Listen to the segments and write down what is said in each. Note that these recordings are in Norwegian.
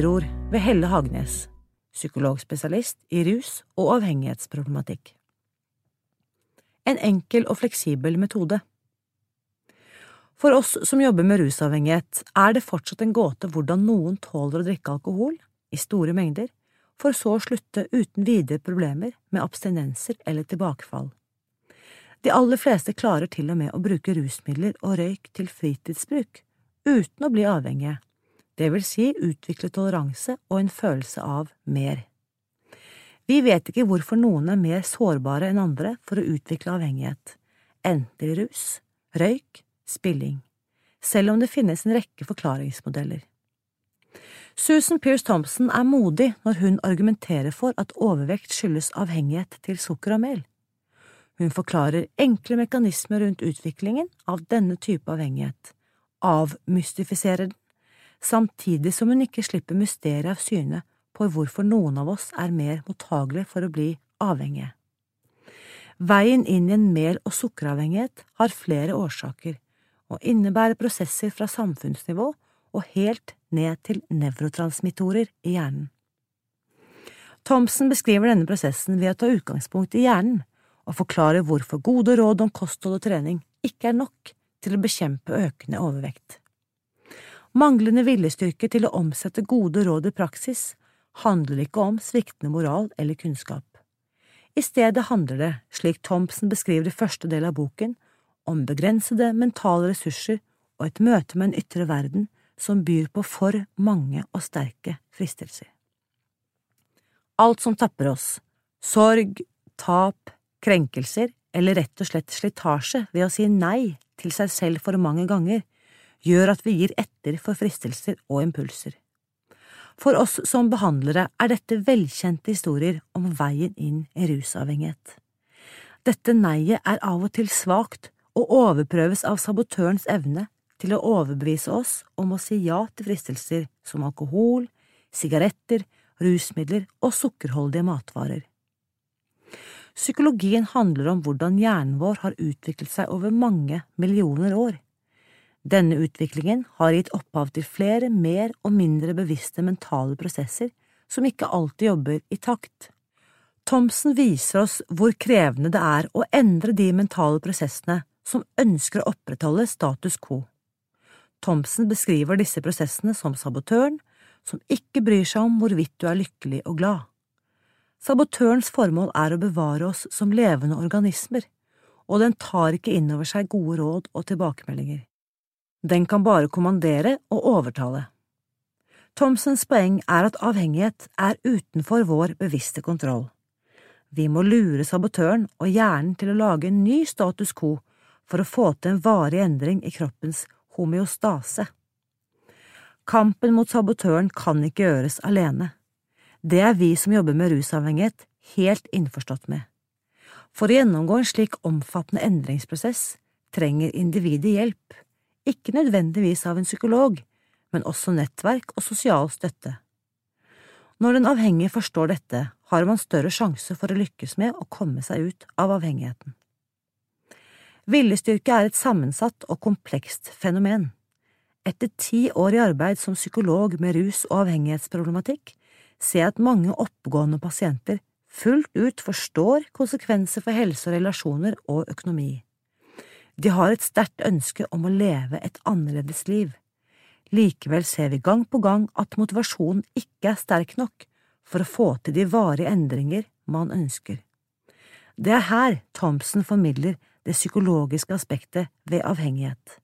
Etterord ved Helle Hagnes, psykologspesialist i rus- og avhengighetsproblematikk. En enkel og fleksibel metode. For oss som jobber med rusavhengighet, er det fortsatt en gåte hvordan noen tåler å drikke alkohol i store mengder, for så å slutte uten videre problemer med abstinenser eller tilbakefall. De aller fleste klarer til og med å bruke rusmidler og røyk til fritidsbruk, uten å bli avhengige det vil si utvikle toleranse og en følelse av mer. Vi vet ikke hvorfor noen er mer sårbare enn andre for å utvikle avhengighet, enten rus, røyk, spilling, selv om det finnes en rekke forklaringsmodeller. Susan Pearce Thompson er modig når hun argumenterer for at overvekt skyldes avhengighet til sukker og mel. Hun forklarer enkle mekanismer rundt utviklingen av denne type avhengighet, avmystifiserer den samtidig som hun ikke slipper mysteriet av syne på hvorfor noen av oss er mer mottagelige for å bli avhengige. Veien inn i en mel- og sukkeravhengighet har flere årsaker og innebærer prosesser fra samfunnsnivå og helt ned til nevrotransmittorer i hjernen. Thomsen beskriver denne prosessen ved å ta utgangspunkt i hjernen og forklare hvorfor gode råd om kosthold og trening ikke er nok til å bekjempe økende overvekt. Manglende viljestyrke til å omsette gode råd i praksis handler ikke om sviktende moral eller kunnskap. I stedet handler det, slik Thompson beskriver i første del av boken, om begrensede mentale ressurser og et møte med en ytre verden som byr på for mange og sterke fristelser. Alt som tapper oss, sorg, tap, krenkelser eller rett og slett slitasje ved å si nei til seg selv for mange ganger, gjør at vi gir etter for fristelser og impulser. For oss som behandlere er dette velkjente historier om veien inn i rusavhengighet. Dette neiet er av og til svakt og overprøves av sabotørens evne til å overbevise oss om å si ja til fristelser som alkohol, sigaretter, rusmidler og sukkerholdige matvarer. Psykologien handler om hvordan hjernen vår har utviklet seg over mange millioner år. Denne utviklingen har gitt opphav til flere mer og mindre bevisste mentale prosesser som ikke alltid jobber i takt. Thomsen viser oss hvor krevende det er å endre de mentale prosessene som ønsker å opprettholde status quo. Thomsen beskriver disse prosessene som sabotøren, som ikke bryr seg om hvorvidt du er lykkelig og glad. Sabotørens formål er å bevare oss som levende organismer, og den tar ikke inn over seg gode råd og tilbakemeldinger. Den kan bare kommandere og overtale. Thomsens poeng er at avhengighet er utenfor vår bevisste kontroll. Vi må lure sabotøren og hjernen til å lage en ny status quo for å få til en varig endring i kroppens homeostase. Kampen mot sabotøren kan ikke gjøres alene. Det er vi som jobber med rusavhengighet, helt innforstått med. For å gjennomgå en slik omfattende endringsprosess trenger individet hjelp ikke nødvendigvis av en psykolog, men også nettverk og sosial støtte. Når den avhengige forstår dette, har man større sjanse for å lykkes med å komme seg ut av avhengigheten. Viljestyrke er et sammensatt og komplekst fenomen. Etter ti år i arbeid som psykolog med rus- og avhengighetsproblematikk ser jeg at mange oppegående pasienter fullt ut forstår konsekvenser for helse og relasjoner og økonomi. De har et sterkt ønske om å leve et annerledes liv. Likevel ser vi gang på gang at motivasjonen ikke er sterk nok for å få til de varige endringer man ønsker. Det er her Thompson formidler det psykologiske aspektet ved avhengighet.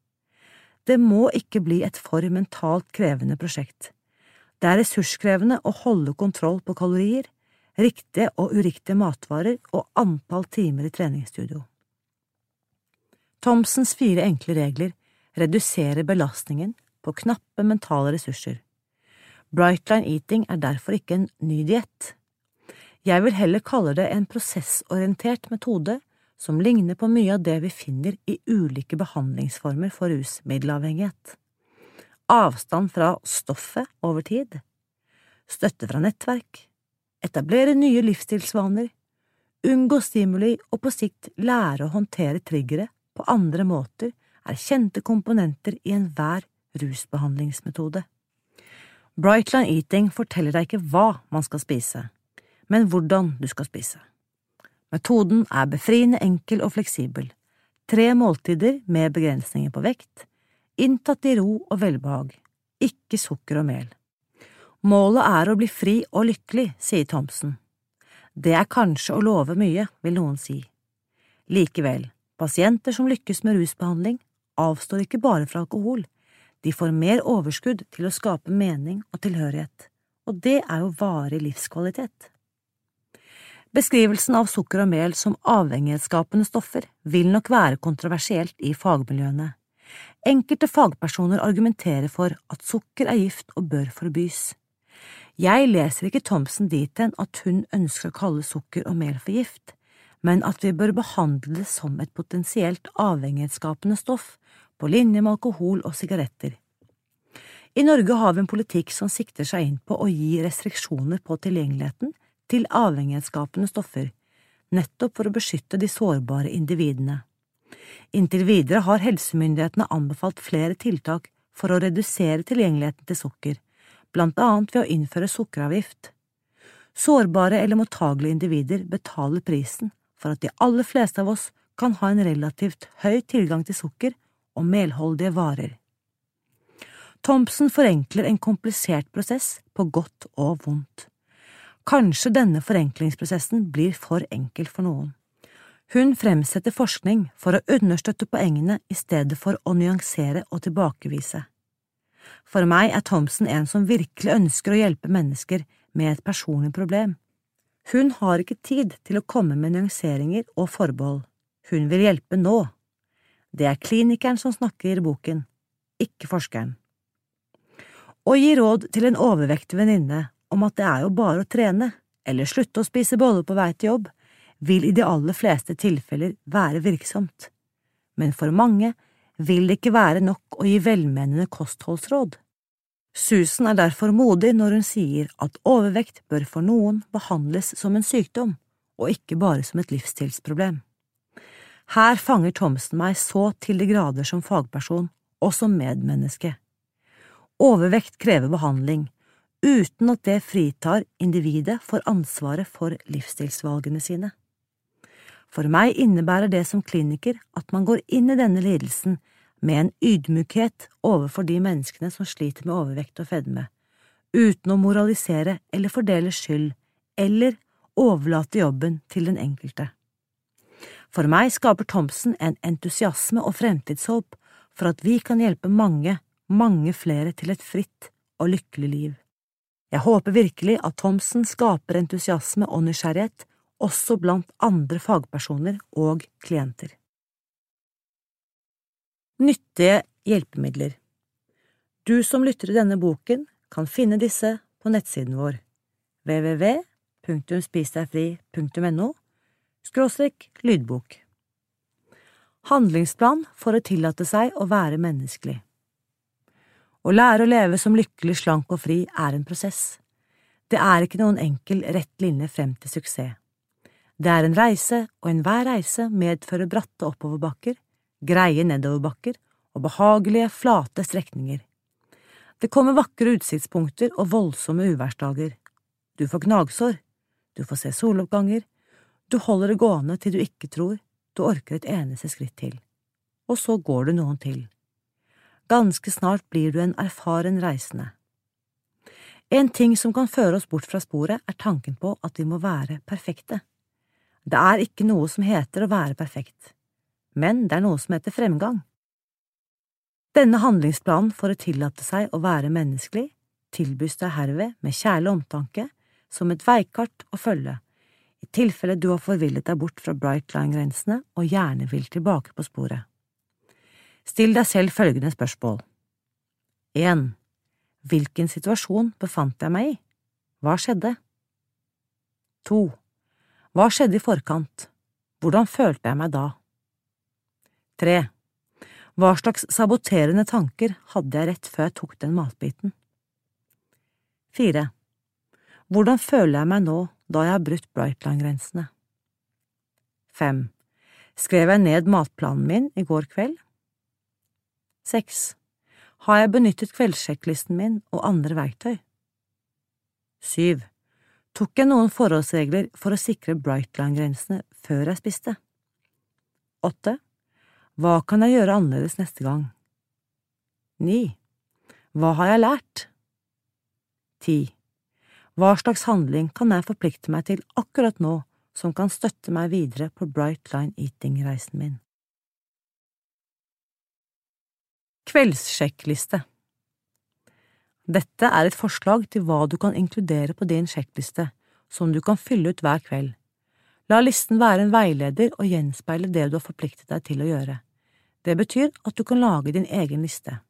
Det må ikke bli et for mentalt krevende prosjekt. Det er ressurskrevende å holde kontroll på kalorier, riktige og uriktige matvarer og antall timer i treningsstudio. Thomsens fire enkle regler reduserer belastningen på knappe mentale ressurser. Brightline eating er derfor ikke en ny diett. Jeg vil heller kalle det en prosessorientert metode som ligner på mye av det vi finner i ulike behandlingsformer for rusmiddelavhengighet. Avstand fra stoffet over tid, støtte fra nettverk, etablere nye livsstilsvaner, unngå stimuli og på sikt lære å håndtere triggere på andre måter er kjente komponenter i enhver rusbehandlingsmetode. Brightline Eating forteller deg ikke hva man skal spise, men hvordan du skal spise. Metoden er befriende enkel og fleksibel. Tre måltider med begrensninger på vekt, inntatt i ro og velbehag, ikke sukker og mel. Målet er å bli fri og lykkelig, sier Thomsen. Det er kanskje å love mye, vil noen si. Likevel, pasienter som lykkes med rusbehandling, avstår ikke bare fra alkohol, de får mer overskudd til å skape mening og tilhørighet, og det er jo varig livskvalitet. Beskrivelsen av sukker og mel som avhengighetsskapende stoffer vil nok være kontroversielt i fagmiljøene. Enkelte fagpersoner argumenterer for at sukker er gift og bør forbys. Jeg leser ikke Thomsen dit hen at hun ønsker å kalle sukker og mel for gift, men at vi bør behandle det som et potensielt avhengighetsskapende stoff, på linje med alkohol og sigaretter. I Norge har vi en politikk som sikter seg inn på å gi restriksjoner på tilgjengeligheten til avhengighetsskapende stoffer, nettopp for å beskytte de sårbare individene. Inntil videre har helsemyndighetene anbefalt flere tiltak for å redusere tilgjengeligheten til sukker, blant annet ved å innføre sukkeravgift. Sårbare eller mottagelige individer betaler prisen for at de aller fleste av oss kan ha en relativt høy tilgang til sukker og melholdige varer. Thompson forenkler en komplisert prosess på godt og vondt. Kanskje denne forenklingsprosessen blir for enkel for noen. Hun fremsetter forskning for å understøtte poengene i stedet for å nyansere og tilbakevise. For meg er Thompson en som virkelig ønsker å hjelpe mennesker med et personlig problem. Hun har ikke tid til å komme med nyanseringer og forbehold. Hun vil hjelpe nå. Det er klinikeren som snakker i boken, ikke forskeren. Å gi råd til en overvektig venninne om at det er jo bare å trene, eller slutte å spise boller på vei til jobb, vil i de aller fleste tilfeller være virksomt, men for mange vil det ikke være nok å gi velmenende kostholdsråd. Susan er derfor modig når hun sier at overvekt bør for noen behandles som en sykdom, og ikke bare som et livsstilsproblem. Her fanger Thomsen meg så til de grader som fagperson og som medmenneske. Overvekt krever behandling, uten at det fritar individet for ansvaret for livsstilsvalgene sine. For meg innebærer det som kliniker at man går inn i denne lidelsen med en ydmykhet overfor de menneskene som sliter med overvekt og fedme, uten å moralisere eller fordele skyld, eller overlate jobben til den enkelte. For meg skaper Thomsen en entusiasme og fremtidshåp for at vi kan hjelpe mange, mange flere til et fritt og lykkelig liv. Jeg håper virkelig at Thomsen skaper entusiasme og nysgjerrighet også blant andre fagpersoner og klienter. Nyttige hjelpemidler Du som lytter til denne boken, kan finne disse på nettsiden vår www.spisdegfri.no skråstrek lydbok. Handlingsplan for å tillate seg å være menneskelig. Å lære å leve som lykkelig, slank og fri er en prosess. Det er ikke noen enkel, rett linje frem til suksess. Det er en reise, og enhver reise medfører bratte oppoverbakker, greie nedoverbakker og behagelige, flate strekninger. Det kommer vakre utsiktspunkter og voldsomme uværsdager. Du får gnagsår, du får se soloppganger, du holder det gående til du ikke tror du orker et eneste skritt til, og så går du noen til. Ganske snart blir du en erfaren reisende. En ting som kan føre oss bort fra sporet, er tanken på at vi må være perfekte. Det er ikke noe som heter å være perfekt, men det er noe som heter fremgang. Denne handlingsplanen for å tillate seg å være menneskelig tilbys deg herved med kjærlig omtanke som et veikart å følge i tilfelle du har forvillet deg bort fra Bright Line-grensene og gjerne vil tilbake på sporet. Still deg selv følgende spørsmål. 1. Hvilken situasjon befant jeg meg i? Hva skjedde? 2. Hva skjedde i forkant? Hvordan følte jeg meg da? Tre. Hva slags saboterende tanker hadde jeg rett før jeg tok den matbiten? Fire. Hvordan føler jeg meg nå da jeg har brutt Brightline-grensene? Fem. Skrev jeg ned matplanen min i går kveld? Seks. Har jeg benyttet kveldssjekklisten min og andre verktøy? Syv. Tok jeg noen forholdsregler for å sikre Brightline-grensene før jeg spiste? Åtte. Hva kan jeg gjøre annerledes neste gang? Ni. Hva har jeg lært? Ti. Hva slags handling kan jeg forplikte meg til akkurat nå som kan støtte meg videre på Bright Line Eating-reisen min? Kveldssjekkliste Dette er et forslag til hva du kan inkludere på din sjekkliste, som du kan fylle ut hver kveld. La listen være en veileder og gjenspeile det du har forpliktet deg til å gjøre. Det betyr at du kan lage din egen liste.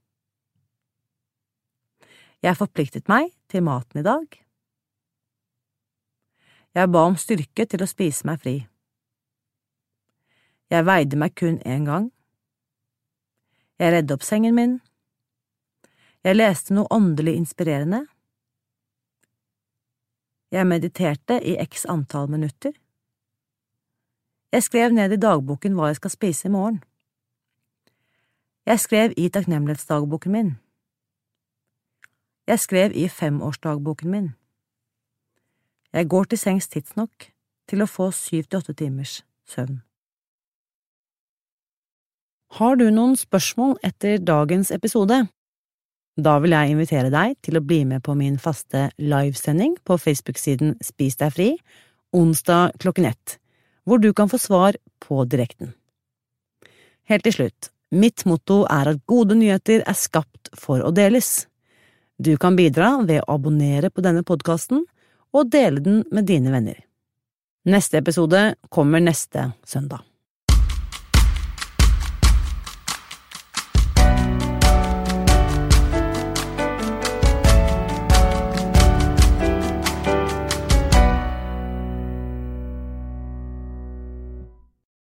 Jeg forpliktet meg til maten i dag. Jeg ba om styrke til å spise meg fri. Jeg veide meg kun én gang. Jeg redde opp sengen min. Jeg leste noe åndelig inspirerende. Jeg mediterte i x antall minutter. Jeg skrev ned i dagboken hva jeg skal spise i morgen. Jeg skrev i takknemlighetsdagboken min. Jeg skrev i femårsdagboken min. Jeg går til sengs tidsnok til å få syv til åtte timers søvn. Har du noen spørsmål etter dagens episode? Da vil jeg invitere deg til å bli med på min faste livesending på Facebook-siden Spis deg fri, onsdag klokken ett, hvor du kan få svar på direkten. Helt til slutt, mitt motto er at gode nyheter er skapt for å deles. Du kan bidra ved å abonnere på denne podkasten og dele den med dine venner. Neste episode kommer neste søndag.